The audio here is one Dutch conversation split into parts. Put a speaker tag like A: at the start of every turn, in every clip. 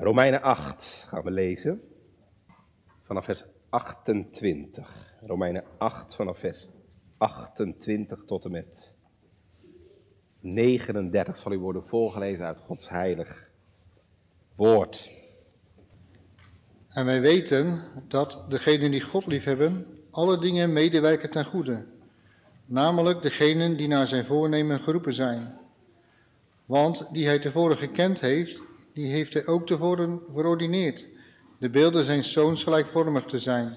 A: Romeinen 8 gaan we lezen. Vanaf vers 28. Romeinen 8 vanaf vers 28 tot en met 39 zal u worden voorgelezen uit Gods heilig woord.
B: En wij weten dat degenen die God liefhebben, alle dingen medewerken ten goede. Namelijk degenen die naar zijn voornemen geroepen zijn. Want die hij tevoren gekend heeft, die heeft hij ook tevoren verordineerd. De beelden zijn zoons gelijkvormig te zijn,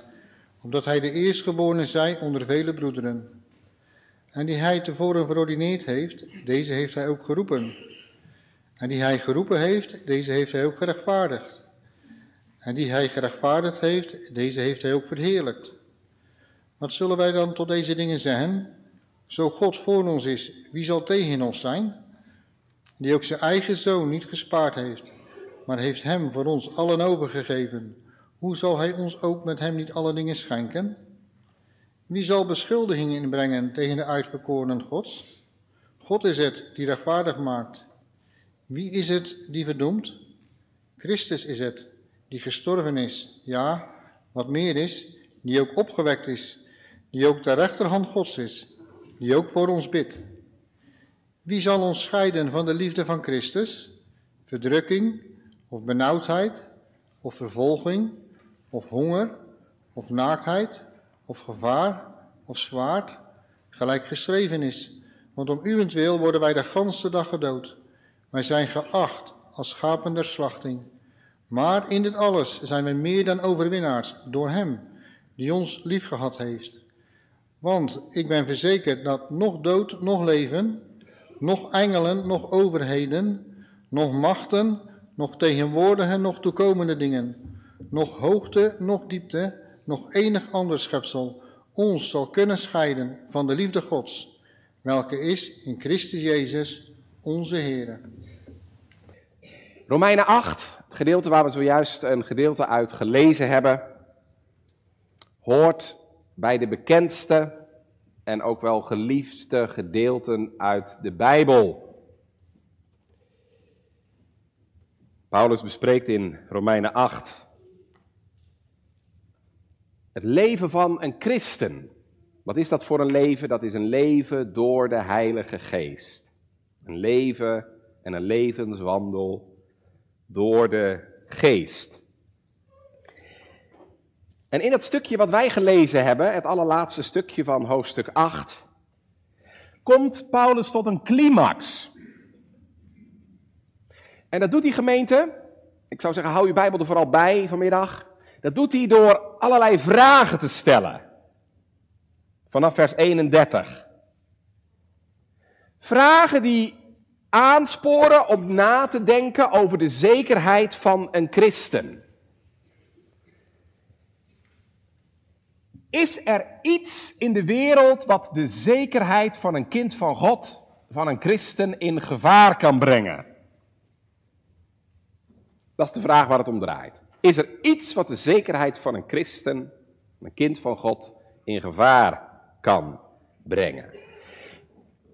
B: omdat hij de eerstgeborene zij onder vele broederen. En die hij tevoren verordineerd heeft, deze heeft hij ook geroepen. En die hij geroepen heeft, deze heeft hij ook gerechtvaardigd. En die hij gerechtvaardigd heeft, deze heeft hij ook verheerlijkt. Wat zullen wij dan tot deze dingen zeggen? Zo God voor ons is, wie zal tegen ons zijn? Die ook zijn eigen zoon niet gespaard heeft, maar heeft hem voor ons allen overgegeven. Hoe zal hij ons ook met hem niet alle dingen schenken? Wie zal beschuldigingen inbrengen tegen de uitverkorenen Gods? God is het die rechtvaardig maakt. Wie is het die verdoemt? Christus is het die gestorven is, ja, wat meer is, die ook opgewekt is, die ook de rechterhand Gods is, die ook voor ons bidt. Wie zal ons scheiden van de liefde van Christus? Verdrukking, of benauwdheid, of vervolging, of honger, of naaktheid, of gevaar, of zwaard, gelijk geschreven is. Want om uwentwil worden wij de ganse dag gedood. Wij zijn geacht als schapen der slachting. Maar in dit alles zijn wij meer dan overwinnaars door Hem, die ons liefgehad heeft. Want ik ben verzekerd dat nog dood, nog leven, nog engelen, nog overheden, nog machten, nog tegenwoordige, nog toekomende dingen, nog hoogte, nog diepte, nog enig ander schepsel ons zal kunnen scheiden van de liefde Gods, welke is in Christus Jezus, onze Heer.
A: Romeinen 8, het gedeelte waar we zojuist een gedeelte uit gelezen hebben, hoort bij de bekendste en ook wel geliefdste gedeelten uit de Bijbel. Paulus bespreekt in Romeinen 8 het leven van een christen. Wat is dat voor een leven? Dat is een leven door de Heilige Geest. Een leven en een levenswandel door de Geest. En in dat stukje wat wij gelezen hebben, het allerlaatste stukje van hoofdstuk 8, komt Paulus tot een climax. En dat doet die gemeente, ik zou zeggen, hou je Bijbel er vooral bij vanmiddag. Dat doet hij door allerlei vragen te stellen. Vanaf vers 31. Vragen die aansporen om na te denken over de zekerheid van een christen. Is er iets in de wereld wat de zekerheid van een kind van God, van een christen, in gevaar kan brengen? Dat is de vraag waar het om draait. Is er iets wat de zekerheid van een christen, een kind van God, in gevaar kan brengen?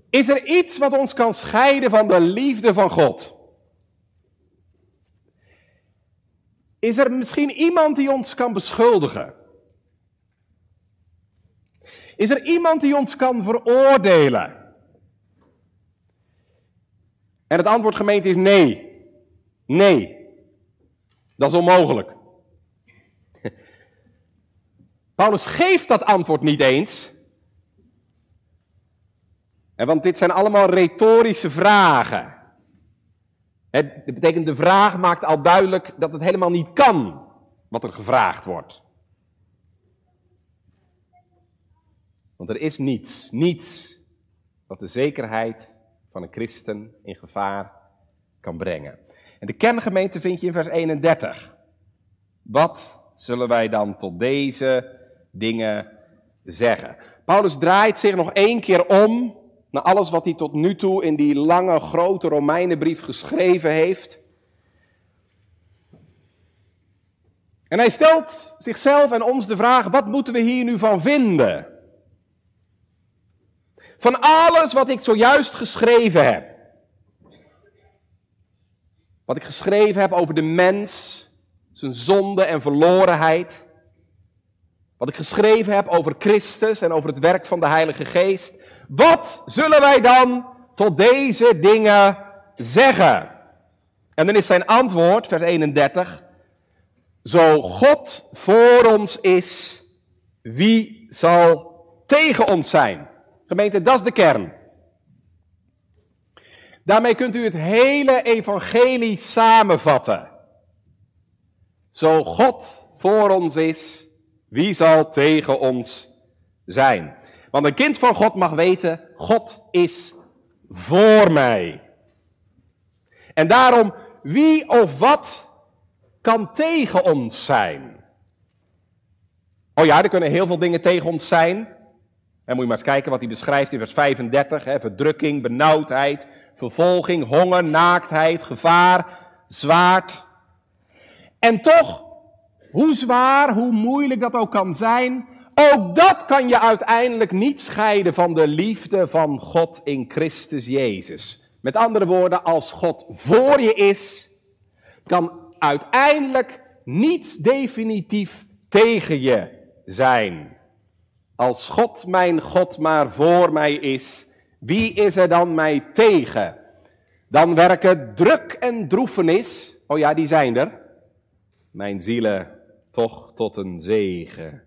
A: Is er iets wat ons kan scheiden van de liefde van God? Is er misschien iemand die ons kan beschuldigen? Is er iemand die ons kan veroordelen? En het antwoord gemeente is nee. Nee. Dat is onmogelijk. Paulus geeft dat antwoord niet eens. Want dit zijn allemaal retorische vragen. Het betekent, de vraag maakt al duidelijk dat het helemaal niet kan wat er gevraagd wordt. Want er is niets, niets wat de zekerheid van een christen in gevaar kan brengen. En de kerngemeente vind je in vers 31. Wat zullen wij dan tot deze dingen zeggen? Paulus draait zich nog één keer om naar alles wat hij tot nu toe in die lange, grote Romeinenbrief geschreven heeft. En hij stelt zichzelf en ons de vraag: wat moeten we hier nu van vinden? Van alles wat ik zojuist geschreven heb. Wat ik geschreven heb over de mens, zijn zonde en verlorenheid. Wat ik geschreven heb over Christus en over het werk van de Heilige Geest. Wat zullen wij dan tot deze dingen zeggen? En dan is zijn antwoord, vers 31. Zo God voor ons is, wie zal tegen ons zijn? Gemeente, dat is de kern. Daarmee kunt u het hele evangelie samenvatten. Zo God voor ons is, wie zal tegen ons zijn? Want een kind van God mag weten, God is voor mij. En daarom, wie of wat kan tegen ons zijn? Oh ja, er kunnen heel veel dingen tegen ons zijn. En moet je maar eens kijken wat hij beschrijft in vers 35. Hè, verdrukking, benauwdheid, vervolging, honger, naaktheid, gevaar, zwaard. En toch, hoe zwaar, hoe moeilijk dat ook kan zijn, ook dat kan je uiteindelijk niet scheiden van de liefde van God in Christus Jezus. Met andere woorden, als God voor je is, kan uiteindelijk niets definitief tegen je zijn. Als God mijn God maar voor mij is, wie is er dan mij tegen? Dan werken druk en droefenis, oh ja, die zijn er, mijn zielen toch tot een zegen.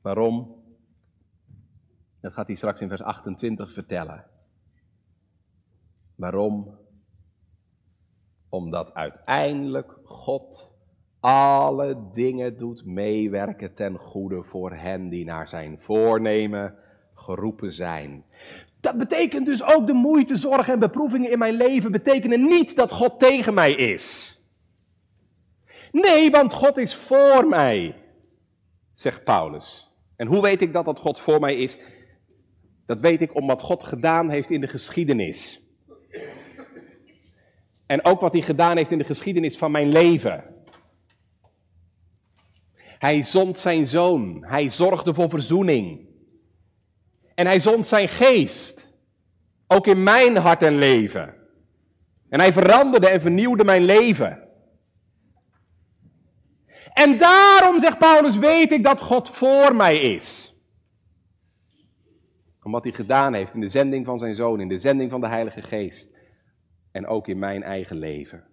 A: Waarom? Dat gaat hij straks in vers 28 vertellen. Waarom? Omdat uiteindelijk God alle dingen doet meewerken ten goede voor hen die naar zijn voornemen geroepen zijn. Dat betekent dus ook de moeite, zorg en beproevingen in mijn leven betekenen niet dat God tegen mij is. Nee, want God is voor mij, zegt Paulus. En hoe weet ik dat dat God voor mij is? Dat weet ik omdat God gedaan heeft in de geschiedenis. En ook wat hij gedaan heeft in de geschiedenis van mijn leven. Hij zond zijn zoon. Hij zorgde voor verzoening. En hij zond zijn geest. Ook in mijn hart en leven. En hij veranderde en vernieuwde mijn leven. En daarom, zegt Paulus, weet ik dat God voor mij is. Om wat hij gedaan heeft in de zending van zijn zoon, in de zending van de Heilige Geest. En ook in mijn eigen leven.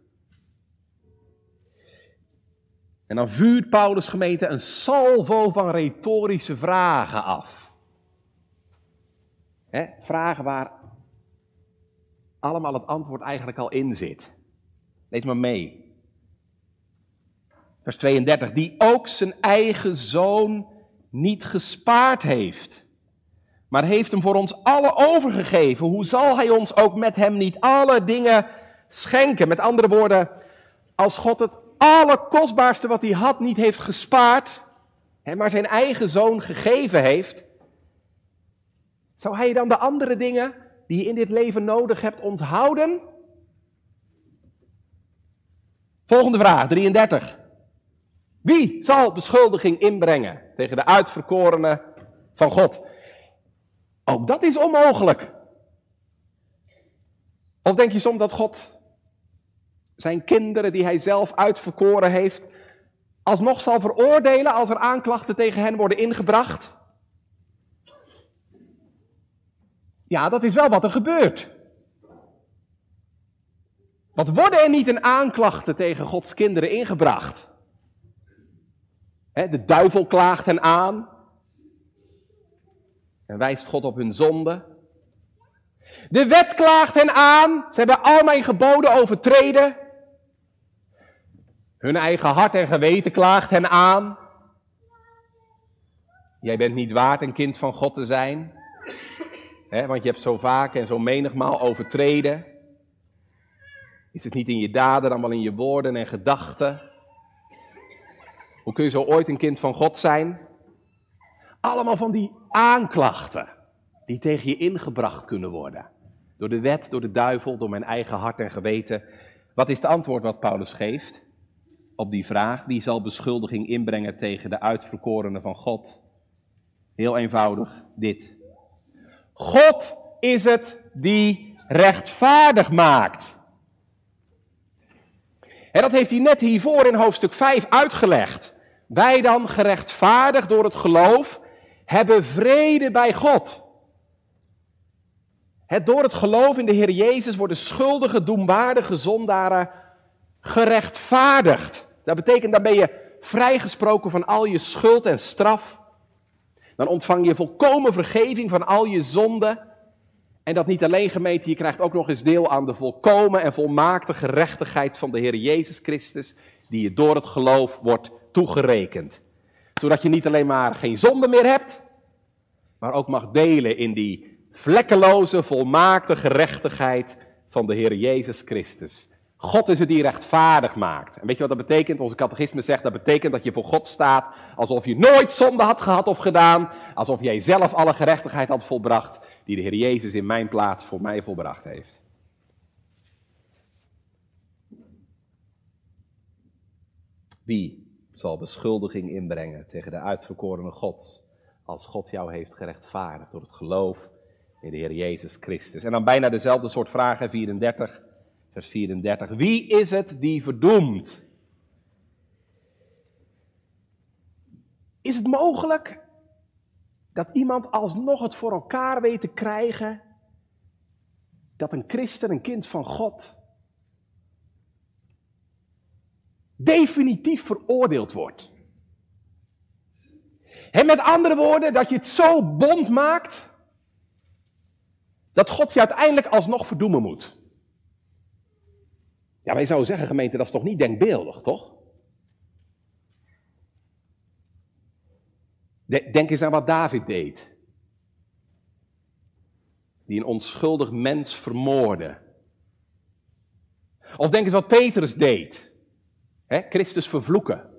A: En dan vuurt Paulus gemeente een salvo van retorische vragen af. vragen waar allemaal het antwoord eigenlijk al in zit. Lees maar mee. Vers 32, die ook zijn eigen zoon niet gespaard heeft, maar heeft hem voor ons alle overgegeven. Hoe zal hij ons ook met hem niet alle dingen schenken? Met andere woorden, als God het allerkostbaarste wat hij had niet heeft gespaard, maar zijn eigen zoon gegeven heeft, zou hij dan de andere dingen die je in dit leven nodig hebt onthouden? Volgende vraag, 33. Wie zal beschuldiging inbrengen tegen de uitverkorenen van God? Ook dat is onmogelijk. Of denk je soms dat God zijn kinderen die hij zelf uitverkoren heeft, alsnog zal veroordelen als er aanklachten tegen hen worden ingebracht? Ja, dat is wel wat er gebeurt. Wat worden er niet een aanklachten tegen Gods kinderen ingebracht? De duivel klaagt hen aan en wijst God op hun zonde. De wet klaagt hen aan, ze hebben al mijn geboden overtreden. Hun eigen hart en geweten klaagt hen aan. Jij bent niet waard een kind van God te zijn, want je hebt zo vaak en zo menigmaal overtreden. Is het niet in je daden, dan wel in je woorden en gedachten? Hoe kun je zo ooit een kind van God zijn? Allemaal van die aanklachten die tegen je ingebracht kunnen worden. Door de wet, door de duivel, door mijn eigen hart en geweten. Wat is het antwoord wat Paulus geeft op die vraag? Wie zal beschuldiging inbrengen tegen de uitverkorenen van God? Heel eenvoudig dit. God is het die rechtvaardig maakt. En dat heeft hij net hiervoor in hoofdstuk 5 uitgelegd. Wij dan, gerechtvaardigd door het geloof, hebben vrede bij God. Het, door het geloof in de Heer Jezus worden schuldige, doemwaardige zondaren gerechtvaardigd. Dat betekent, dan ben je vrijgesproken van al je schuld en straf. Dan ontvang je volkomen vergeving van al je zonden. En dat niet alleen gemeente, je krijgt ook nog eens deel aan de volkomen en volmaakte gerechtigheid van de Heer Jezus Christus, die je door het geloof wordt toegerekend. Zodat je niet alleen maar geen zonde meer hebt, maar ook mag delen in die vlekkeloze, volmaakte gerechtigheid van de Heer Jezus Christus. God is het die rechtvaardig maakt. En weet je wat dat betekent? Onze catechisme zegt dat betekent dat je voor God staat alsof je nooit zonde had gehad of gedaan, alsof jij zelf alle gerechtigheid had volbracht die de Heer Jezus in mijn plaats voor mij volbracht heeft. Wie zal beschuldiging inbrengen tegen de uitverkorene God, als God jou heeft gerechtvaardigd door het geloof in de Heer Jezus Christus? En dan bijna dezelfde soort vragen, 34, vers 34. Wie is het die verdoemt? Is het mogelijk dat iemand alsnog het voor elkaar weet te krijgen dat een christen, een kind van God, definitief veroordeeld wordt. En met andere woorden, dat je het zo bond maakt, dat God je uiteindelijk alsnog verdoemen moet. Ja, wij zouden zeggen, gemeente, dat is toch niet denkbeeldig, toch? Denk eens aan wat David deed. Die een onschuldig mens vermoordde. Of denk eens wat Petrus deed. Christus vervloeken.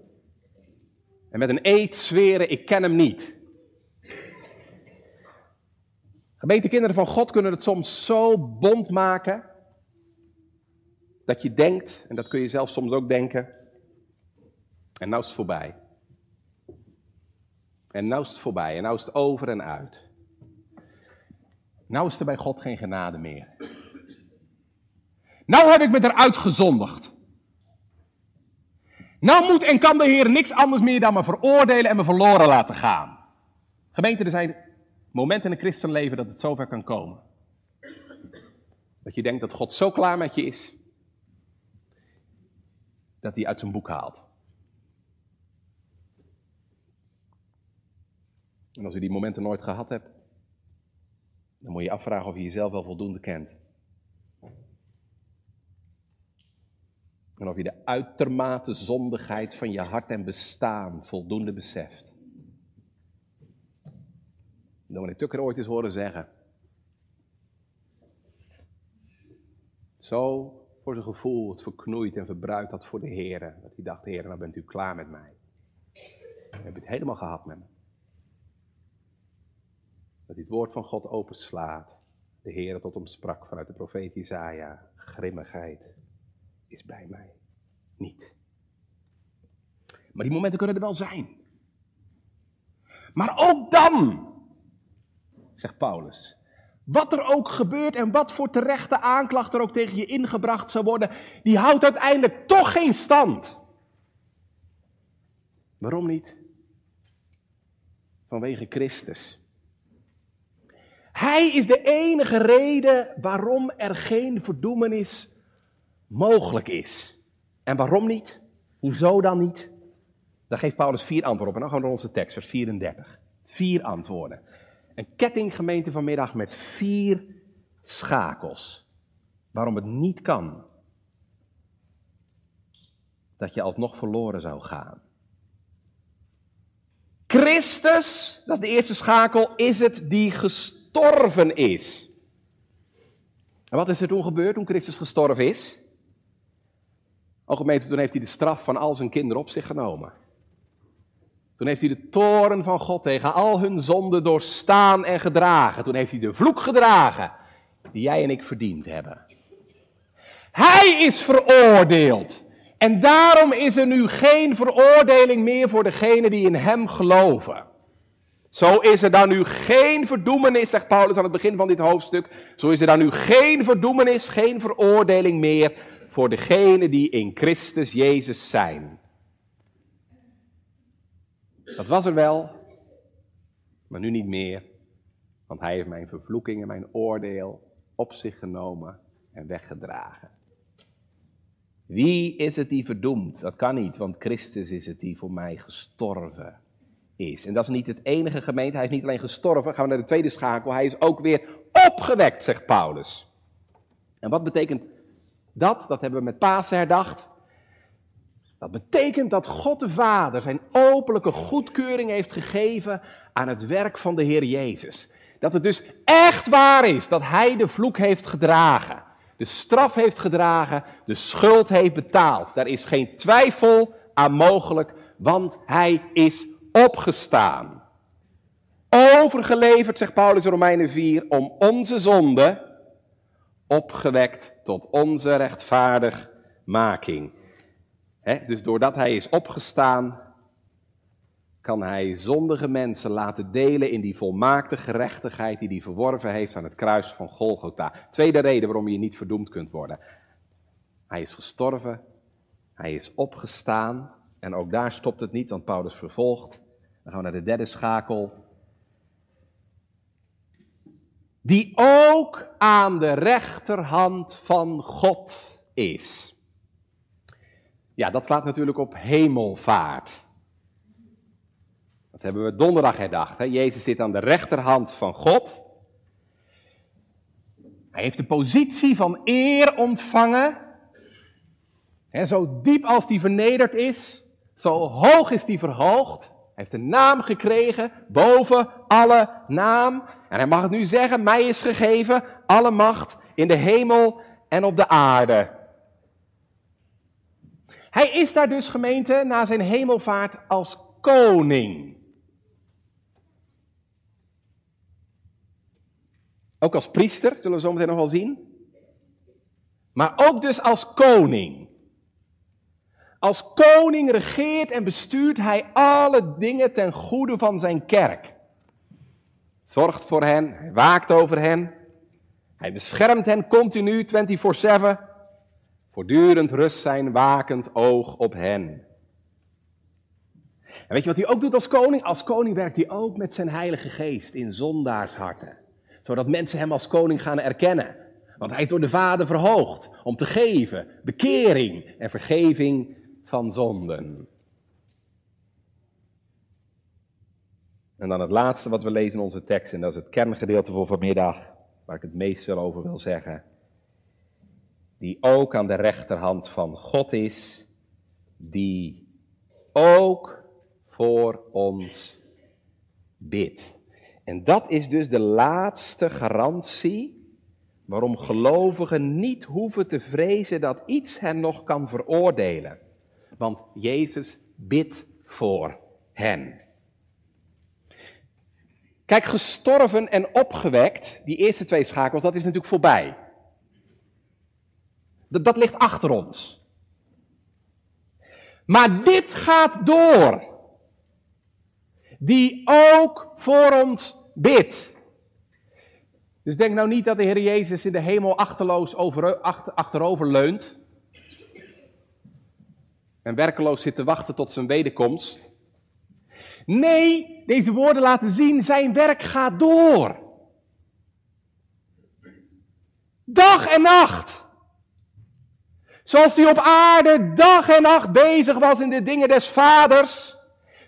A: En met een eed zweren, ik ken hem niet. Gemeente kinderen van God kunnen het soms zo bond maken. Dat je denkt, en dat kun je zelf soms ook denken. En nou is het voorbij. En nou is het voorbij en nou is het over en uit. Nou is er bij God geen genade meer. Nou heb ik me eruit gezondigd. Nou moet en kan de Heer niks anders meer dan me veroordelen en me verloren laten gaan. Gemeente, er zijn momenten in een christenleven dat het zover kan komen. Dat je denkt dat God zo klaar met je is, dat hij uit zijn boek haalt. En als u die momenten nooit gehad hebt, dan moet je afvragen of je jezelf wel voldoende kent. En of je de uitermate zondigheid van je hart en bestaan voldoende beseft. Dan ik Tukker ooit eens horen zeggen. Zo voor zijn gevoel het verknoeid en verbruikt had voor de Heer. Dat hij dacht, Heer, nou bent u klaar met mij. Dan heb je het helemaal gehad met me. Dat hij het woord van God openslaat. De Heer tot hem sprak vanuit de profeet Isaiah. Grimmigheid is bij mij niet. Maar die momenten kunnen er wel zijn. Maar ook dan, zegt Paulus, wat er ook gebeurt en wat voor terechte aanklacht er ook tegen je ingebracht zou worden, die houdt uiteindelijk toch geen stand. Waarom niet? Vanwege Christus. Hij is de enige reden waarom er geen verdoemenis mogelijk is. En waarom niet? Hoezo dan niet? Daar geeft Paulus vier antwoorden op. En dan gaan we naar onze tekst, vers 34. Vier antwoorden. Een kettinggemeente vanmiddag met vier schakels. Waarom het niet kan dat je alsnog verloren zou gaan. Christus, dat is de eerste schakel, is het die gestorven is. En wat is er toen gebeurd toen Christus gestorven is? Gemeente, toen heeft hij de straf van al zijn kinderen op zich genomen. Toen heeft hij de toren van God tegen al hun zonden doorstaan en gedragen. Toen heeft hij de vloek gedragen die jij en ik verdiend hebben. Hij is veroordeeld. En daarom is er nu geen veroordeling meer voor degenen die in hem geloven. Zo is er dan nu geen verdoemenis, zegt Paulus aan het begin van dit hoofdstuk. Zo is er dan nu geen verdoemenis, geen veroordeling meer voor degenen die in Christus Jezus zijn. Dat was er wel, maar nu niet meer, want hij heeft mijn vervloeking en mijn oordeel op zich genomen en weggedragen. Wie is het die verdoemt? Dat kan niet, want Christus is het die voor mij gestorven is. En dat is niet het enige gemeente. Hij is niet alleen gestorven. Gaan we naar de tweede schakel. Hij is ook weer opgewekt, zegt Paulus. En wat betekent dat? Dat hebben we met Pasen herdacht. Dat betekent dat God de Vader zijn openlijke goedkeuring heeft gegeven aan het werk van de Heer Jezus. Dat het dus echt waar is dat Hij de vloek heeft gedragen, de straf heeft gedragen, de schuld heeft betaald. Daar is geen twijfel aan mogelijk, want Hij is opgestaan. Overgeleverd, zegt Paulus in Romeinen 4, om onze zonde opgewekt tot onze rechtvaardigmaking. Dus doordat hij is opgestaan, kan hij zondige mensen laten delen in die volmaakte gerechtigheid die hij verworven heeft aan het kruis van Golgotha. Tweede reden waarom je niet verdoemd kunt worden. Hij is gestorven, hij is opgestaan en ook daar stopt het niet, want Paulus vervolgt. Dan gaan we naar de derde schakel. Die ook aan de rechterhand van God is. Ja, dat slaat natuurlijk op hemelvaart. Dat hebben we donderdag herdacht. Hè? Jezus zit aan de rechterhand van God. Hij heeft de positie van eer ontvangen. Hè, zo diep als die vernederd is, zo hoog is die verhoogd. Hij heeft een naam gekregen boven alle naam. En hij mag het nu zeggen, mij is gegeven alle macht in de hemel en op de aarde. Hij is daar dus gemeente na zijn hemelvaart als koning. Ook als priester, zullen we zo meteen nog wel zien. Maar ook dus als koning. Als koning regeert en bestuurt hij alle dingen ten goede van zijn kerk. Zorgt voor hen, hij waakt over hen. Hij beschermt hen continu, 24-7. Voortdurend rust zijn wakend oog op hen. En weet je wat hij ook doet als koning? Als koning werkt hij ook met zijn heilige geest in zondaarsharten. Zodat mensen hem als koning gaan erkennen. Want hij is door de Vader verhoogd om te geven bekering en vergeving van zonden. En dan het laatste wat we lezen in onze tekst, en dat is het kerngedeelte voor vanmiddag, waar ik het meest veel over wil zeggen. Die ook aan de rechterhand van God is, die ook voor ons bidt. En dat is dus de laatste garantie waarom gelovigen niet hoeven te vrezen dat iets hen nog kan veroordelen want Jezus bidt voor hen. Kijk, gestorven en opgewekt, die eerste twee schakels, dat is natuurlijk voorbij. Dat, ligt achter ons. Maar dit gaat door. Die ook voor ons bidt. Dus denk nou niet dat de Heer Jezus in de hemel achterloos over, achter, achterover leunt en werkeloos zit te wachten tot zijn wederkomst. Nee, deze woorden laten zien, zijn werk gaat door. Dag en nacht. Zoals hij op aarde dag en nacht bezig was in de dingen des vaders,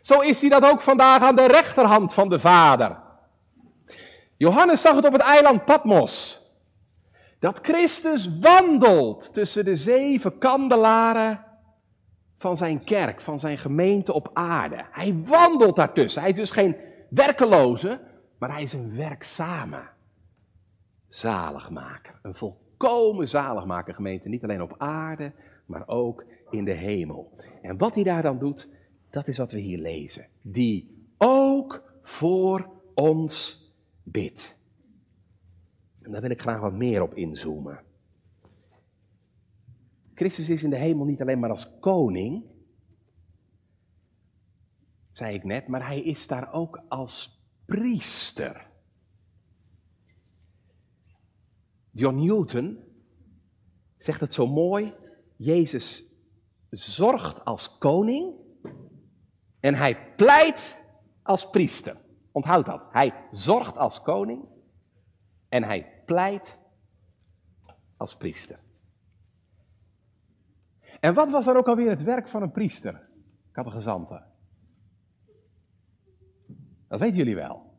A: zo is hij dat ook vandaag aan de rechterhand van de vader. Johannes zag het op het eiland Patmos. Dat Christus wandelt tussen de zeven kandelaren van zijn kerk, van zijn gemeente op aarde. Hij wandelt daartussen. Hij is dus geen werkeloze, maar hij is een werkzame zaligmaker. Een volkomen zaligmaker gemeente, niet alleen op aarde, maar ook in de hemel. En wat hij daar dan doet, dat is wat we hier lezen. Die ook voor ons bidt. En daar wil ik graag wat meer op inzoomen. Christus is in de hemel niet alleen maar als koning, zei ik net, maar hij is daar ook als priester. John Newton zegt het zo mooi. Jezus zorgt als koning en hij pleit als priester. Onthoud dat. Hij zorgt als koning en hij pleit als priester. En wat was dan ook alweer het werk van een priester, gezanten? Dat weten jullie wel.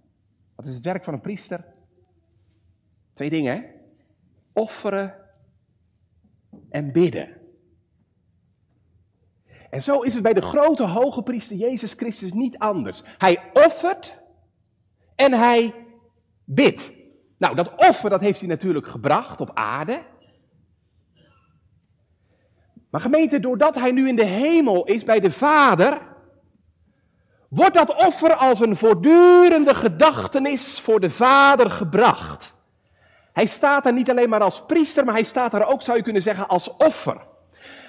A: Wat is het werk van een priester? Twee dingen, hè? Offeren en bidden. En zo is het bij de grote hoge priester Jezus Christus niet anders. Hij offert en hij bidt. Nou, dat offer dat heeft hij natuurlijk gebracht op aarde. Maar gemeente, doordat hij nu in de hemel is bij de Vader, wordt dat offer als een voortdurende gedachtenis voor de Vader gebracht. Hij staat daar niet alleen maar als priester, maar hij staat daar ook, zou je kunnen zeggen, als offer.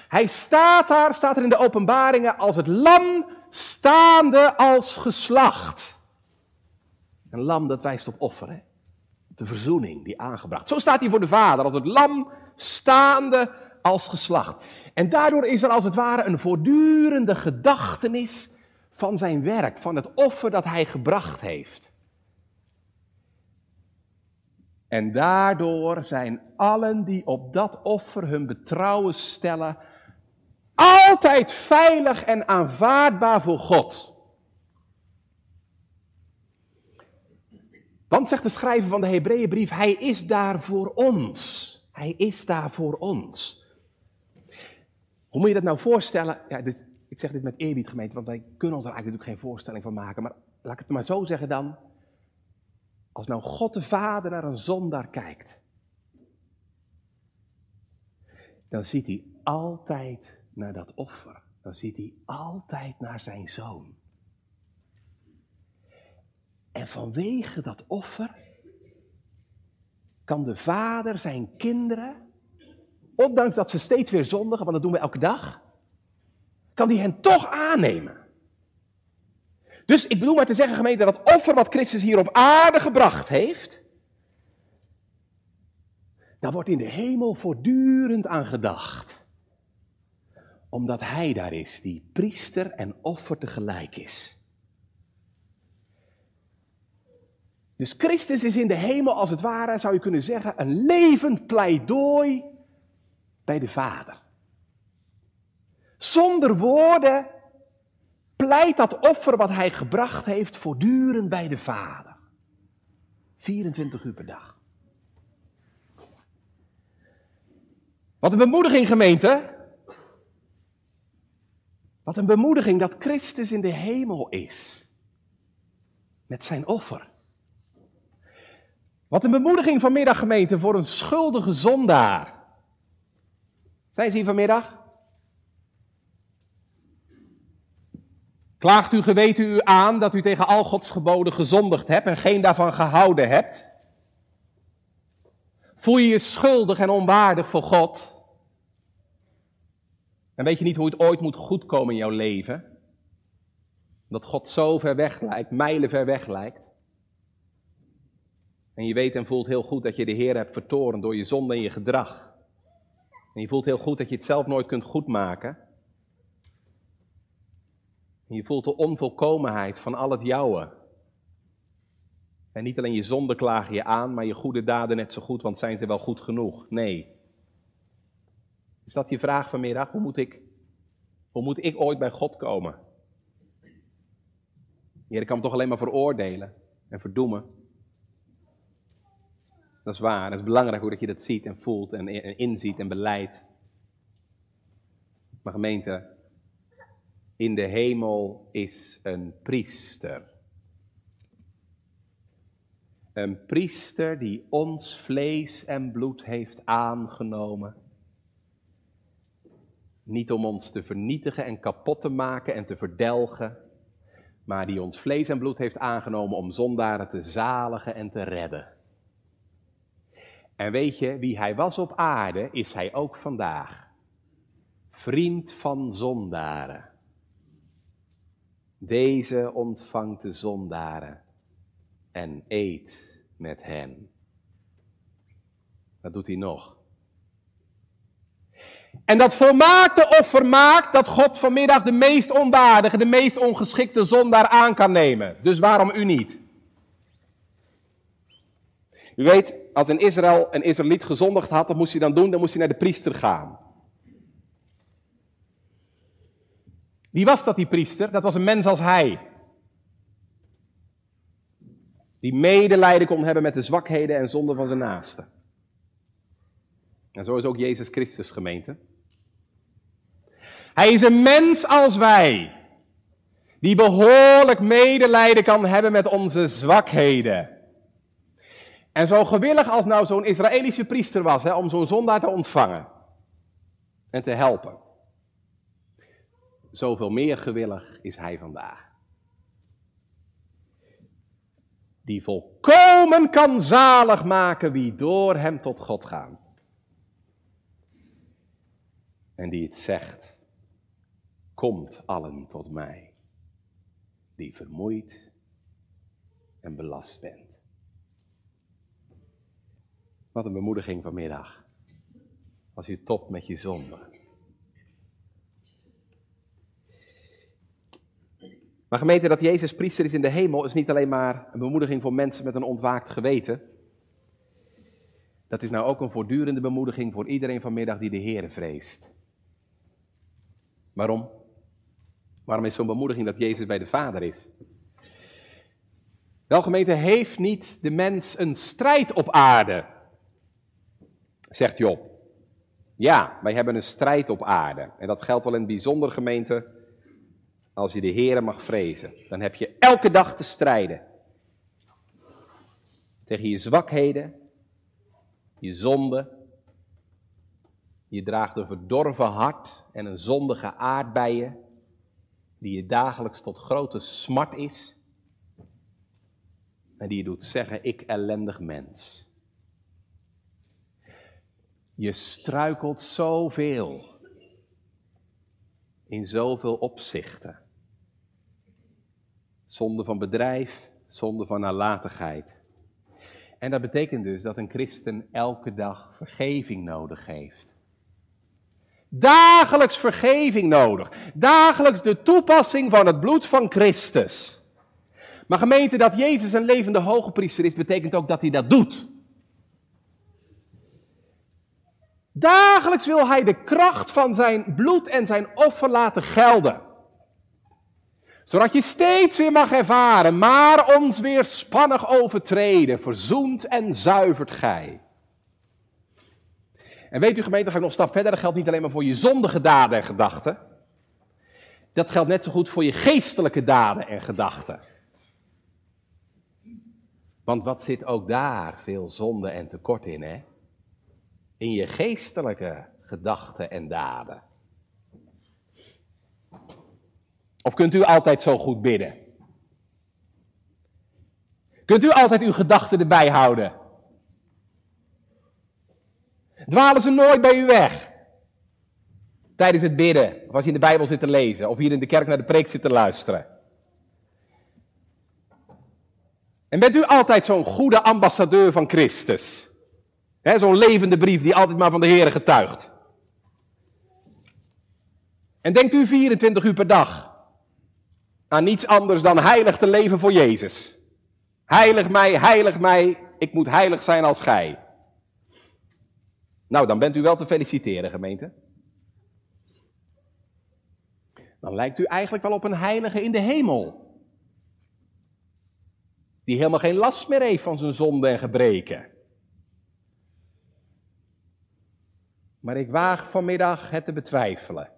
A: Hij staat daar, staat er in de openbaringen, als het lam staande als geslacht. Een lam dat wijst op offer, hè? de verzoening die aangebracht. Zo staat hij voor de Vader, als het lam staande als geslacht. En daardoor is er als het ware een voortdurende gedachtenis van zijn werk, van het offer dat hij gebracht heeft. En daardoor zijn allen die op dat offer hun betrouwen stellen, altijd veilig en aanvaardbaar voor God. Want zegt de schrijver van de Hebreeënbrief, hij is daar voor ons. Hij is daar voor ons. Hoe moet je dat nou voorstellen? Ja, dit, ik zeg dit met eerbied gemeente, want wij kunnen ons er eigenlijk natuurlijk geen voorstelling van maken. Maar laat ik het maar zo zeggen dan. Als nou God de Vader naar een zondaar kijkt, dan ziet hij altijd naar dat offer. Dan ziet hij altijd naar zijn zoon. En vanwege dat offer kan de vader zijn kinderen ondanks dat ze steeds weer zondigen, want dat doen we elke dag, kan die hen toch aannemen. Dus ik bedoel maar te zeggen, gemeente, dat offer wat Christus hier op aarde gebracht heeft, daar wordt in de hemel voortdurend aan gedacht. Omdat Hij daar is, die priester en offer tegelijk is. Dus Christus is in de hemel als het ware, zou je kunnen zeggen, een levend pleidooi bij de Vader. Zonder woorden pleit dat offer wat hij gebracht heeft voortdurend bij de Vader. 24 uur per dag. Wat een bemoediging, gemeente. Wat een bemoediging dat Christus in de hemel is. Met zijn offer. Wat een bemoediging vanmiddag, gemeente, voor een schuldige zondaar. Zijn ze hier vanmiddag? Klaagt uw geweten u aan dat u tegen al Gods geboden gezondigd hebt en geen daarvan gehouden hebt? Voel je je schuldig en onwaardig voor God? En weet je niet hoe het ooit moet goedkomen in jouw leven? Dat God zo ver weg lijkt, mijlen ver weg lijkt. En je weet en voelt heel goed dat je de Heer hebt vertoren door je zonde en je gedrag. En je voelt heel goed dat je het zelf nooit kunt goedmaken. Je voelt de onvolkomenheid van al het jouwe. En niet alleen je zonde klaag je aan, maar je goede daden net zo goed, want zijn ze wel goed genoeg? Nee. Is dat je vraag vanmiddag? Hoe moet ik, hoe moet ik ooit bij God komen? Heer, kan me toch alleen maar veroordelen en verdoemen. Dat is waar. Dat is belangrijk hoe dat je dat ziet en voelt en, inziet en beleidt. Maar gemeente, in de hemel is een priester. Een priester die ons vlees en bloed heeft aangenomen. Niet om ons te vernietigen en kapot te maken en te verdelgen, maar die ons vlees en bloed heeft aangenomen om zondaren te zaligen en te redden. En weet je, wie hij was op aarde, is hij ook vandaag. Vriend van zondaren. Deze ontvangt de zondaren en eet met hen. Dat doet hij nog. En dat volmaakte offer maakt dat God vanmiddag de meest onwaardige, de meest ongeschikte zondaar aan kan nemen. Dus waarom u niet? U weet, als in Israël een Israëliet gezondigd had, wat moest hij dan doen? Dan moest hij naar de priester gaan. Wie was dat, die priester? Dat was een mens als hij. Die medelijden kon hebben met de zwakheden en zonden van zijn naasten. En zo is ook Jezus Christus gemeente. Hij is een mens als wij, die behoorlijk medelijden kan hebben met onze zwakheden. En zo gewillig als nou zo'n Israëlische priester was hè, om zo'n zondaar te ontvangen en te helpen. Zoveel meer gewillig is hij vandaag. Die volkomen kan zalig maken wie door hem tot God gaan. En die het zegt, komt allen tot mij, die vermoeid en belast bent. Wat een bemoediging vanmiddag. Als u topt met je zonde. Maar gemeente, dat Jezus priester is in de hemel is niet alleen maar een bemoediging voor mensen met een ontwaakt geweten. Dat is nou ook een voortdurende bemoediging voor iedereen vanmiddag die de Heer vreest. Waarom? Waarom is zo'n bemoediging dat Jezus bij de Vader is? Wel gemeente, heeft niet de mens een strijd op aarde? Zegt Job. Ja, wij hebben een strijd op aarde. En dat geldt wel in bijzonder gemeente als je de Heer mag vrezen. Dan heb je elke dag te strijden. Tegen je zwakheden, je zonde. Je draagt een verdorven hart en een zondige aard bij je, die je dagelijks tot grote smart is. En die je doet zeggen, ik ellendig mens. Je struikelt zoveel. In zoveel opzichten. Zonde van bedrijf, zonde van nalatigheid. En dat betekent dus dat een christen elke dag vergeving nodig heeft. Dagelijks vergeving nodig. Dagelijks de toepassing van het bloed van Christus. Maar gemeente, dat Jezus een levende hoge priester is, betekent ook dat hij dat doet. Dagelijks wil hij de kracht van zijn bloed en zijn offer laten gelden. Zodat je steeds weer mag ervaren, maar ons weer spannig overtreden, verzoend en zuivert gij. En weet u gemeente, ga ik nog een stap verder, dat geldt niet alleen maar voor je zondige daden en gedachten. Dat geldt net zo goed voor je geestelijke daden en gedachten. Want wat zit ook daar veel zonde en tekort in, hè? In je geestelijke gedachten en daden? Of kunt u altijd zo goed bidden? Kunt u altijd uw gedachten erbij houden? Dwalen ze nooit bij u weg? Tijdens het bidden, of als je in de Bijbel zit te lezen, of hier in de kerk naar de preek zit te luisteren. En bent u altijd zo'n goede ambassadeur van Christus? Zo'n levende brief die altijd maar van de Heer getuigt. En denkt u 24 uur per dag aan niets anders dan heilig te leven voor Jezus. Heilig mij, heilig mij, ik moet heilig zijn als gij. Nou, dan bent u wel te feliciteren, gemeente. Dan lijkt u eigenlijk wel op een heilige in de hemel. Die helemaal geen last meer heeft van zijn zonde en gebreken. Maar ik waag vanmiddag het te betwijfelen.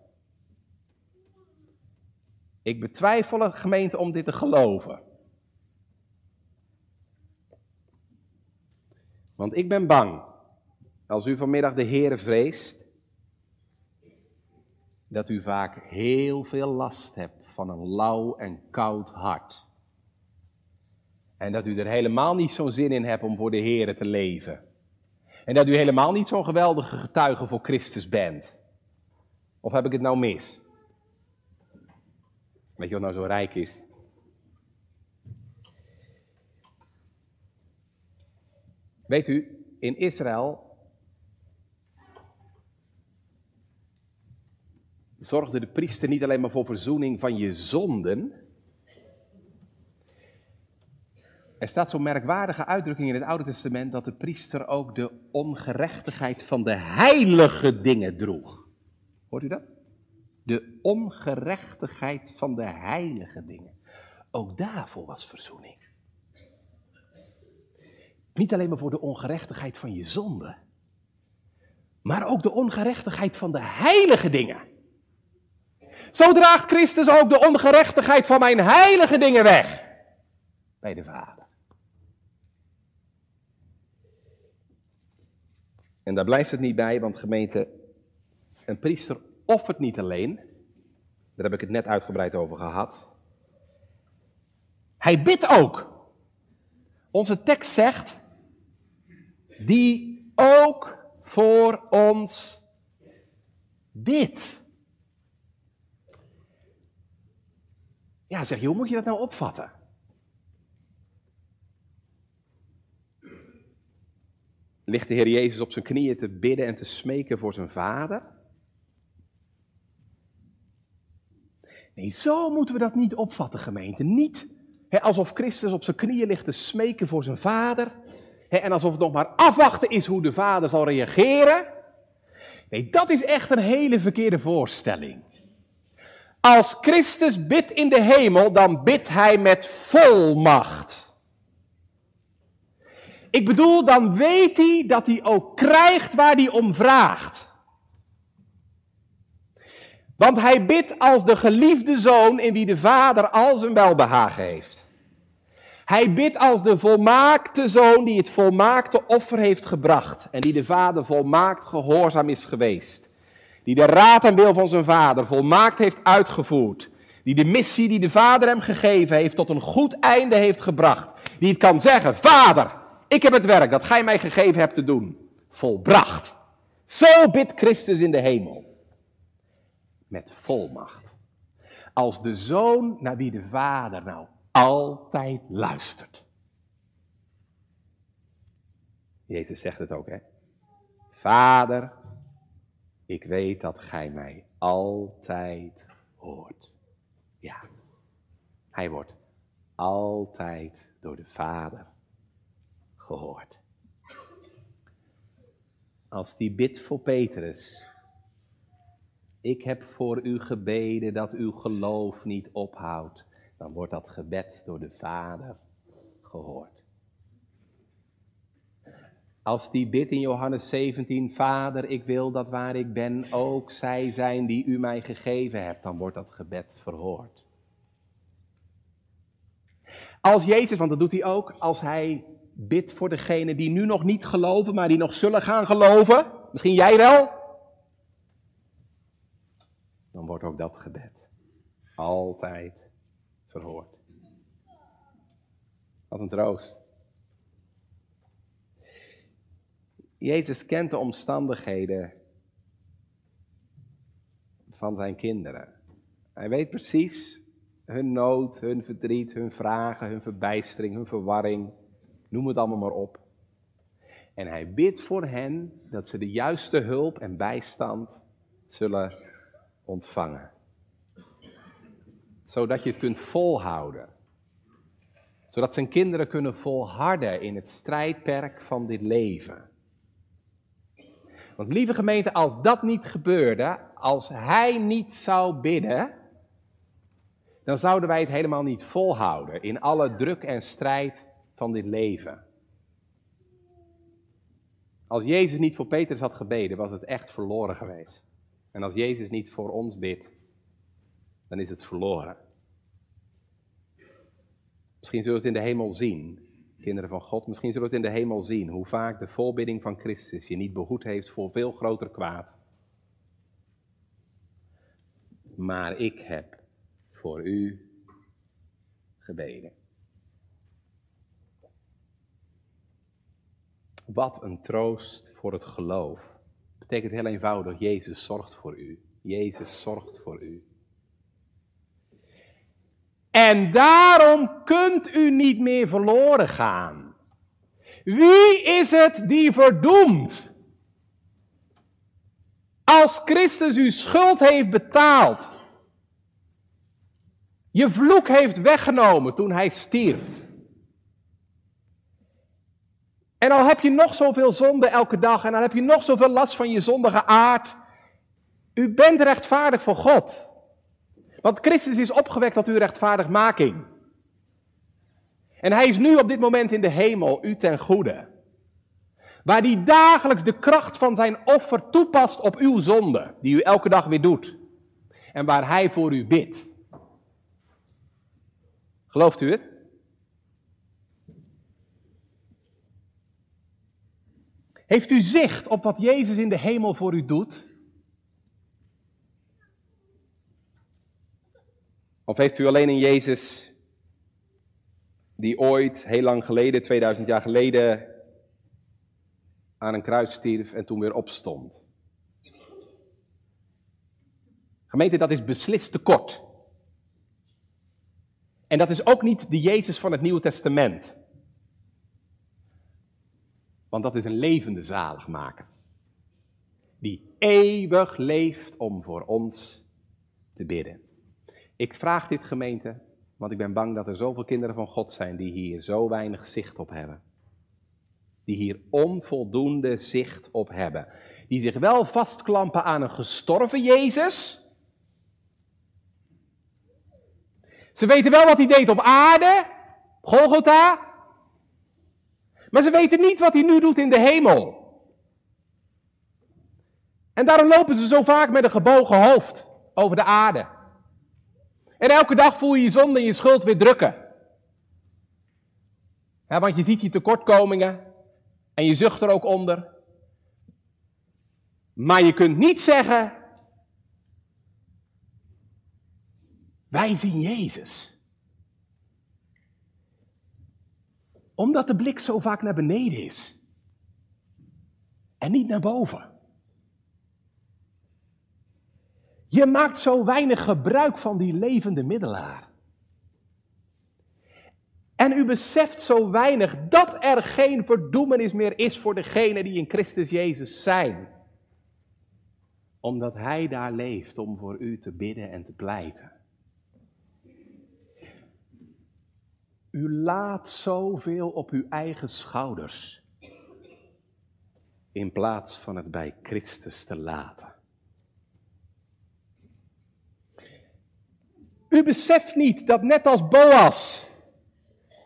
A: Ik betwijfel het gemeente om dit te geloven. Want ik ben bang, als u vanmiddag de Heere vreest, dat u vaak heel veel last hebt van een lauw en koud hart. En dat u er helemaal niet zo'n zin in hebt om voor de Heere te leven. En dat u helemaal niet zo'n geweldige getuige voor Christus bent. Of heb ik het nou mis? Weet je wat nou zo rijk is? Weet u, in Israël zorgde de priester niet alleen maar voor verzoening van je zonden. Er staat zo'n merkwaardige uitdrukking in het Oude Testament dat de priester ook de ongerechtigheid van de heilige dingen droeg. Hoort u dat? De ongerechtigheid van de heilige dingen. Ook daarvoor was verzoening. Niet alleen maar voor de ongerechtigheid van je zonde, maar ook de ongerechtigheid van de heilige dingen. Zo draagt Christus ook de ongerechtigheid van mijn heilige dingen weg bij de Vader. En daar blijft het niet bij, want gemeente, een priester offert niet alleen, daar heb ik het net uitgebreid over gehad. Hij bidt ook. Onze tekst zegt, die ook voor ons bidt. Ja, zeg je, hoe moet je dat nou opvatten? Ligt de Heer Jezus op zijn knieën te bidden en te smeken voor zijn vader? Nee, zo moeten we dat niet opvatten, gemeente. Niet alsof Christus op zijn knieën ligt te smeken voor zijn vader. en alsof het nog maar afwachten is hoe de vader zal reageren. Nee, dat is echt een hele verkeerde voorstelling. Als Christus bidt in de hemel, dan bidt hij met volmacht. Ik bedoel, dan weet hij dat hij ook krijgt waar hij om vraagt. Want hij bidt als de geliefde zoon in wie de vader al zijn welbehagen heeft. Hij bidt als de volmaakte zoon die het volmaakte offer heeft gebracht en die de vader volmaakt gehoorzaam is geweest. Die de raad en wil van zijn vader volmaakt heeft uitgevoerd. Die de missie die de vader hem gegeven heeft tot een goed einde heeft gebracht. Die het kan zeggen, vader, ik heb het werk dat gij mij gegeven hebt te doen, volbracht. Zo bidt Christus in de hemel. Met volmacht. Als de zoon naar wie de vader nou altijd luistert. Jezus zegt het ook, hè? Vader, ik weet dat gij mij altijd hoort. Ja, hij wordt altijd door de Vader gehoord. Als die bid voor Petrus. Ik heb voor u gebeden dat uw geloof niet ophoudt. Dan wordt dat gebed door de Vader gehoord. Als die bid in Johannes 17, Vader, ik wil dat waar ik ben ook zij zijn die u mij gegeven hebt, dan wordt dat gebed verhoord. Als Jezus, want dat doet hij ook, als hij bid voor degenen die nu nog niet geloven, maar die nog zullen gaan geloven. Misschien jij wel. Dan wordt ook dat gebed altijd verhoord. Wat een troost. Jezus kent de omstandigheden van zijn kinderen. Hij weet precies hun nood, hun verdriet, hun vragen, hun verbijstering, hun verwarring. Noem het allemaal maar op. En hij bidt voor hen dat ze de juiste hulp en bijstand zullen ontvangen. Zodat je het kunt volhouden. Zodat zijn kinderen kunnen volharden in het strijdperk van dit leven. Want lieve gemeente, als dat niet gebeurde, als hij niet zou bidden, dan zouden wij het helemaal niet volhouden in alle druk en strijd van dit leven. Als Jezus niet voor Petrus had gebeden, was het echt verloren geweest. En als Jezus niet voor ons bidt, dan is het verloren. Misschien zullen we het in de hemel zien, kinderen van God. Misschien zullen we het in de hemel zien, hoe vaak de voorbidding van Christus je niet behoed heeft voor veel groter kwaad. Maar ik heb voor u gebeden. Wat een troost voor het geloof. Betekent heel eenvoudig, Jezus zorgt voor u. Jezus zorgt voor u. En daarom kunt u niet meer verloren gaan. Wie is het die verdoemt? Als Christus uw schuld heeft betaald, je vloek heeft weggenomen toen hij stierf. En al heb je nog zoveel zonde elke dag en dan heb je nog zoveel last van je zondige aard, u bent rechtvaardig voor God. Want Christus is opgewekt tot uw rechtvaardigmaking. En hij is nu op dit moment in de hemel, u ten goede. Waar hij dagelijks de kracht van zijn offer toepast op uw zonde, die u elke dag weer doet. En waar hij voor u bidt. Gelooft u het? Heeft u zicht op wat Jezus in de hemel voor u doet? Of heeft u alleen een Jezus die ooit, heel lang geleden, 2000 jaar geleden, aan een kruis stierf en toen weer opstond? Gemeente, dat is beslist te kort. En dat is ook niet de Jezus van het Nieuwe Testament. Want dat is een levende zaligmaker. Die eeuwig leeft om voor ons te bidden. Ik vraag dit gemeente, want ik ben bang dat er zoveel kinderen van God zijn die hier zo weinig zicht op hebben. Die hier onvoldoende zicht op hebben. Die zich wel vastklampen aan een gestorven Jezus. Ze weten wel wat hij deed op aarde, Golgotha. Maar ze weten niet wat hij nu doet in de hemel. En daarom lopen ze zo vaak met een gebogen hoofd over de aarde. En elke dag voel je je zonde en je schuld weer drukken. Ja, want je ziet je tekortkomingen en je zucht er ook onder. Maar je kunt niet zeggen, wij zien Jezus. Omdat de blik zo vaak naar beneden is. En niet naar boven. Je maakt zo weinig gebruik van die levende middelaar. En u beseft zo weinig dat er geen verdoemenis meer is voor degenen die in Christus Jezus zijn. Omdat Hij daar leeft om voor u te bidden en te pleiten. U laat zoveel op uw eigen schouders. In plaats van het bij Christus te laten. U beseft niet dat net als Boas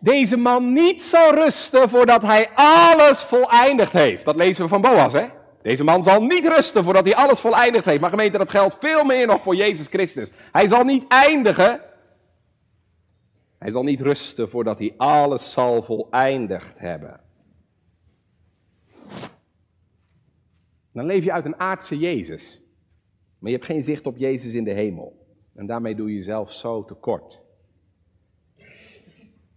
A: deze man niet zal rusten voordat hij alles voleindigd heeft. Dat lezen we van Boas, hè? Deze man zal niet rusten voordat hij alles voleindigd heeft. Maar gemeente, dat geldt veel meer nog voor Jezus Christus. Hij zal niet eindigen. Hij zal niet rusten voordat hij alles zal voleindigd hebben. Dan leef je uit een aardse Jezus. Maar je hebt geen zicht op Jezus in de hemel. En daarmee doe je jezelf zo tekort.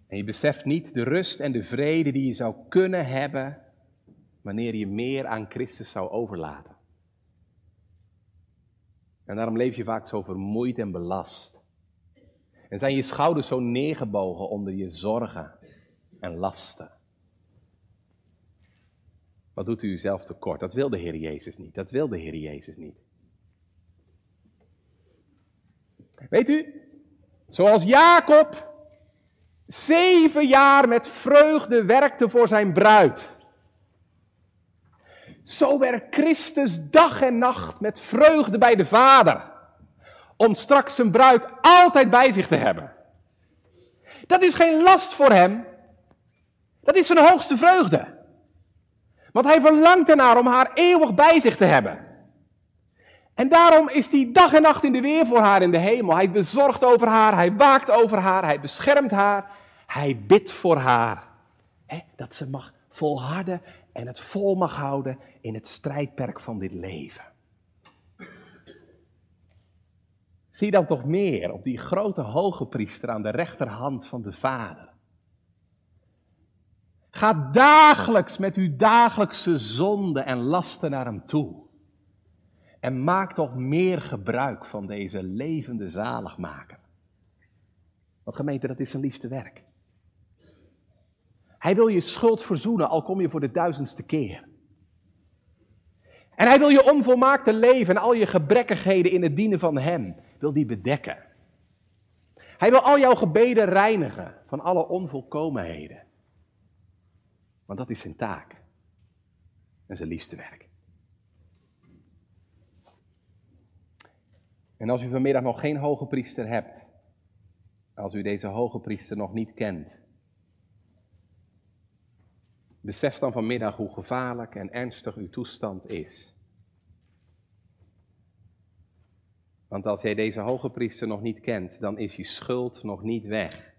A: En je beseft niet de rust en de vrede die je zou kunnen hebben wanneer je meer aan Christus zou overlaten. En daarom leef je vaak zo vermoeid en belast. En zijn je schouders zo neergebogen onder je zorgen en lasten. Wat doet u uzelf tekort? Dat wil de Heer Jezus niet. Dat wil de Heer Jezus niet. Weet u, zoals Jacob zeven jaar met vreugde werkte voor zijn bruid. Zo werkt Christus dag en nacht met vreugde bij de Vader. Om straks zijn bruid altijd bij zich te hebben. Dat is geen last voor hem. Dat is zijn hoogste vreugde. Want hij verlangt ernaar om haar eeuwig bij zich te hebben. En daarom is hij dag en nacht in de weer voor haar in de hemel. Hij is bezorgd over haar, hij waakt over haar, hij beschermt haar, hij bidt voor haar. dat ze mag volharden en het vol mag houden in het strijdperk van dit leven. Zie dan toch meer op die grote hoge priester aan de rechterhand van de Vader. Ga dagelijks met uw dagelijkse zonden en lasten naar hem toe. En maak toch meer gebruik van deze levende zaligmaker. Want gemeente, dat is zijn liefste werk. Hij wil je schuld verzoenen, al kom je voor de duizendste keer. En hij wil je onvolmaakte leven en al je gebrekkigheden in het dienen van hem, wil die bedekken. Hij wil al jouw gebeden reinigen van alle onvolkomenheden. Want dat is zijn taak en zijn liefste werk. En als u vanmiddag nog geen hoge priester hebt, als u deze hoge priester nog niet kent, besef dan vanmiddag hoe gevaarlijk en ernstig uw toestand is. Want als jij deze hoge priester nog niet kent, dan is je schuld nog niet weg.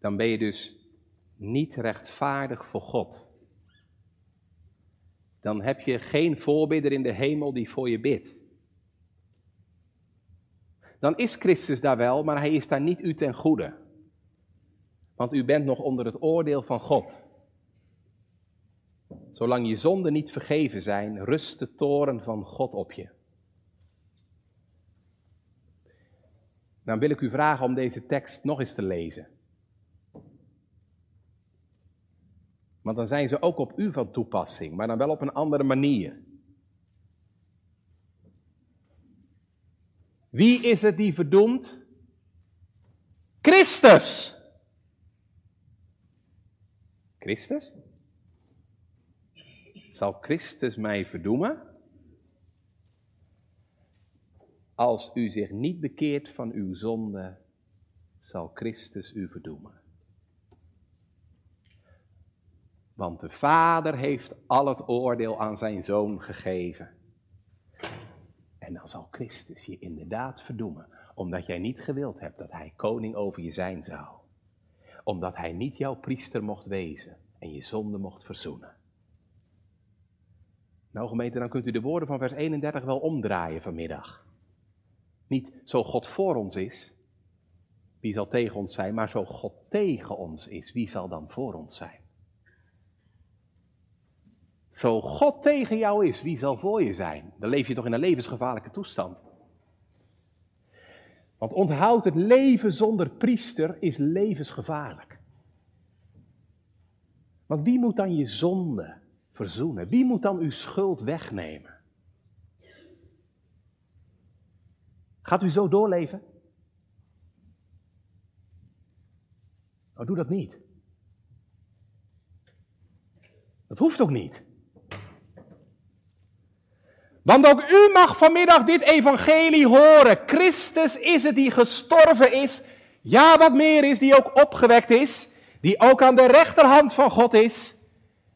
A: Dan ben je dus niet rechtvaardig voor God. Dan heb je geen voorbidder in de hemel die voor je bidt. Dan is Christus daar wel, maar hij is daar niet u ten goede. Want u bent nog onder het oordeel van God. Zolang je zonden niet vergeven zijn, rust de toren van God op je. Dan wil ik u vragen om deze tekst nog eens te lezen. Want dan zijn ze ook op u van toepassing, maar dan wel op een andere manier. Wie is het die verdoemt? Christus! Christus? Zal Christus mij verdoemen? Als u zich niet bekeert van uw zonde, zal Christus u verdoemen. Want de Vader heeft al het oordeel aan zijn zoon gegeven. En dan zal Christus je inderdaad verdoemen, omdat jij niet gewild hebt dat hij koning over je zijn zou. Omdat hij niet jouw priester mocht wezen en je zonde mocht verzoenen. Nou gemeente, dan kunt u de woorden van vers 31 wel omdraaien vanmiddag. Niet zo God voor ons is, wie zal tegen ons zijn, maar zo God tegen ons is, wie zal dan voor ons zijn? Zo God tegen jou is, wie zal voor je zijn? Dan leef je toch in een levensgevaarlijke toestand. Want onthoud, het leven zonder priester is levensgevaarlijk. Want wie moet dan je zonde verzoenen? Wie moet dan uw schuld wegnemen? Gaat u zo doorleven? Nou, doe dat niet. Dat hoeft ook niet. Want ook u mag vanmiddag dit evangelie horen. Christus is het die gestorven is. Ja, wat meer is, die ook opgewekt is. Die ook aan de rechterhand van God is.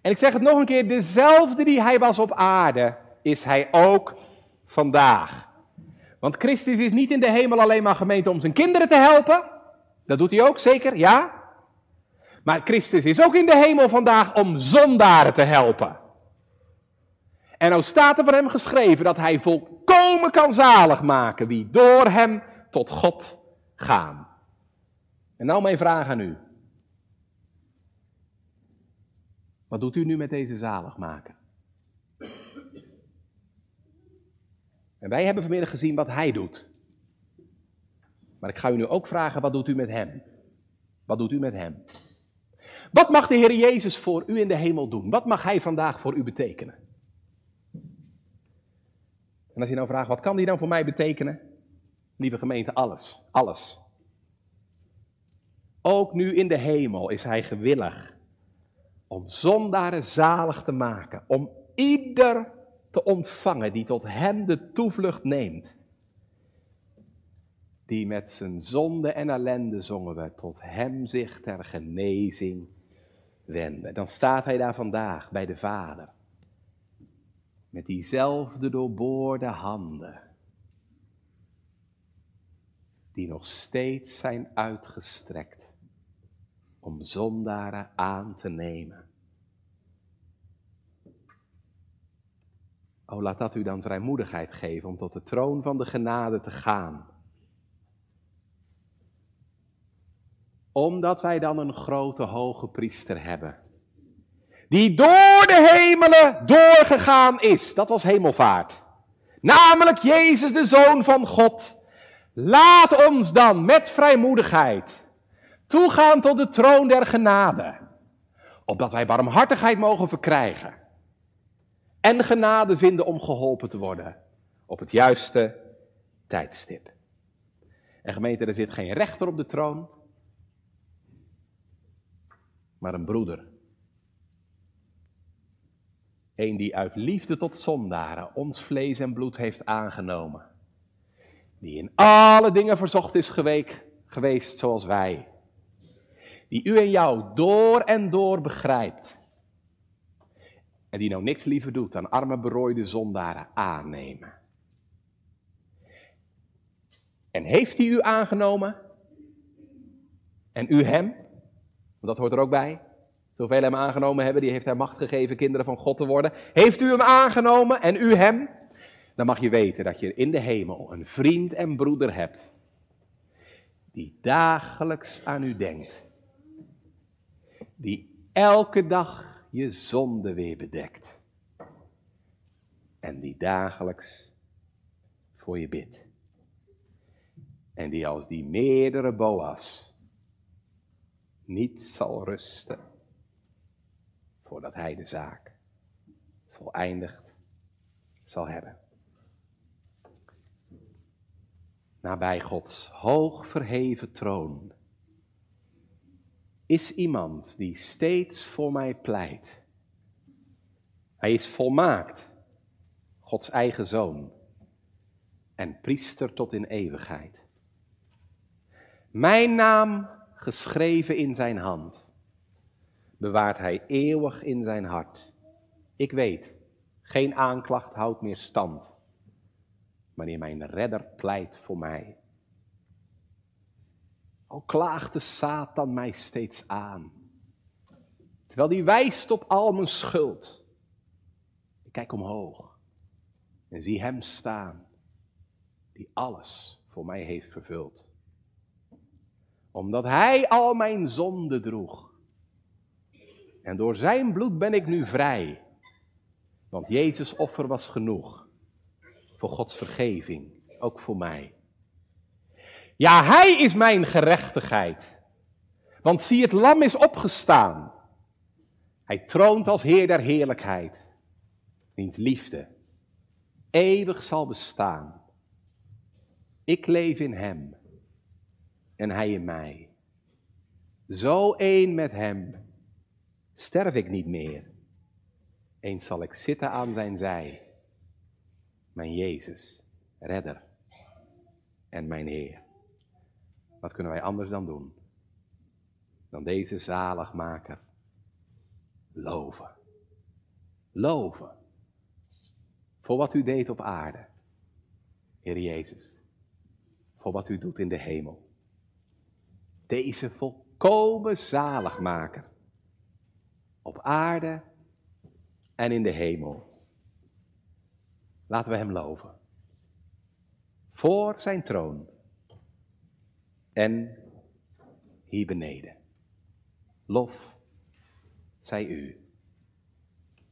A: En ik zeg het nog een keer, dezelfde die hij was op aarde, is hij ook vandaag. Want Christus is niet in de hemel alleen maar gemeente om zijn kinderen te helpen. Dat doet hij ook, zeker, ja. Maar Christus is ook in de hemel vandaag om zondaren te helpen. En nou staat er voor hem geschreven dat hij volkomen kan zalig maken wie door hem tot God gaan. En nou mijn vraag aan u. Wat doet u nu met deze zalig maken? En wij hebben vanmiddag gezien wat hij doet. Maar ik ga u nu ook vragen, wat doet u met hem? Wat doet u met hem? Wat mag de Heer Jezus voor u in de hemel doen? Wat mag hij vandaag voor u betekenen? En als je nou vraagt, wat kan die dan voor mij betekenen? Lieve gemeente, alles. Alles. Ook nu in de hemel is hij gewillig om zondaren zalig te maken. Om ieder te ontvangen die tot hem de toevlucht neemt. Die met zijn zonde en ellende, zongen we, tot hem zich ter genezing wenden. Dan staat hij daar vandaag bij de Vader met diezelfde doorboorde handen, die nog steeds zijn uitgestrekt om zondaren aan te nemen. O, laat dat u dan vrijmoedigheid geven om tot de troon van de genade te gaan. Omdat wij dan een grote hoge priester hebben die door de hemelen doorgegaan is. Dat was hemelvaart. Namelijk Jezus, de Zoon van God. Laat ons dan met vrijmoedigheid toegaan tot de troon der genade, opdat wij barmhartigheid mogen verkrijgen en genade vinden om geholpen te worden op het juiste tijdstip. En gemeente, er zit geen rechter op de troon, maar een broeder. Een die uit liefde tot zondaren ons vlees en bloed heeft aangenomen. Die in alle dingen verzocht is geweest zoals wij. Die u en jou door en door begrijpt. En die nou niks liever doet dan arme berooide zondaren aannemen. En heeft hij u aangenomen? En u hem? Want dat hoort er ook bij. Zoveel hem aangenomen hebben, die heeft hij macht gegeven kinderen van God te worden. Heeft u hem aangenomen en u hem? Dan mag je weten dat je in de hemel een vriend en broeder hebt. Die dagelijks aan u denkt. Die elke dag je zonde weer bedekt. En die dagelijks voor je bidt. En die als die meerdere boas niet zal rusten voordat hij de zaak voleindigd zal hebben. Nabij Gods hoog verheven troon is iemand die steeds voor mij pleit. Hij is volmaakt, Gods eigen zoon en priester tot in eeuwigheid. Mijn naam geschreven in zijn hand, bewaart hij eeuwig in zijn hart. Ik weet, geen aanklacht houdt meer stand, wanneer mijn redder pleit voor mij. Al klaagt de Satan mij steeds aan, terwijl die wijst op al mijn schuld. Ik kijk omhoog en zie hem staan, die alles voor mij heeft vervuld omdat Hij al mijn zonde droeg. En door Zijn bloed ben ik nu vrij. Want Jezus' offer was genoeg. Voor Gods vergeving, ook voor mij. Ja, Hij is mijn gerechtigheid. Want zie, het lam is opgestaan. Hij troont als Heer der heerlijkheid. Wiens liefde eeuwig zal bestaan. Ik leef in Hem en hij in mij. Zo één met hem sterf ik niet meer. Eens zal ik zitten aan zijn zij. Mijn Jezus, redder en mijn Heer. Wat kunnen wij anders dan doen? Dan deze zaligmaker loven. Loven. Voor wat u deed op aarde, Heer Jezus. Voor wat u doet in de hemel deze volkomen zaligmaker. Op aarde en in de hemel. Laten we hem loven. Voor zijn troon. En hier beneden. Lof zij u,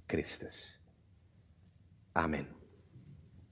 A: Christus. Amen.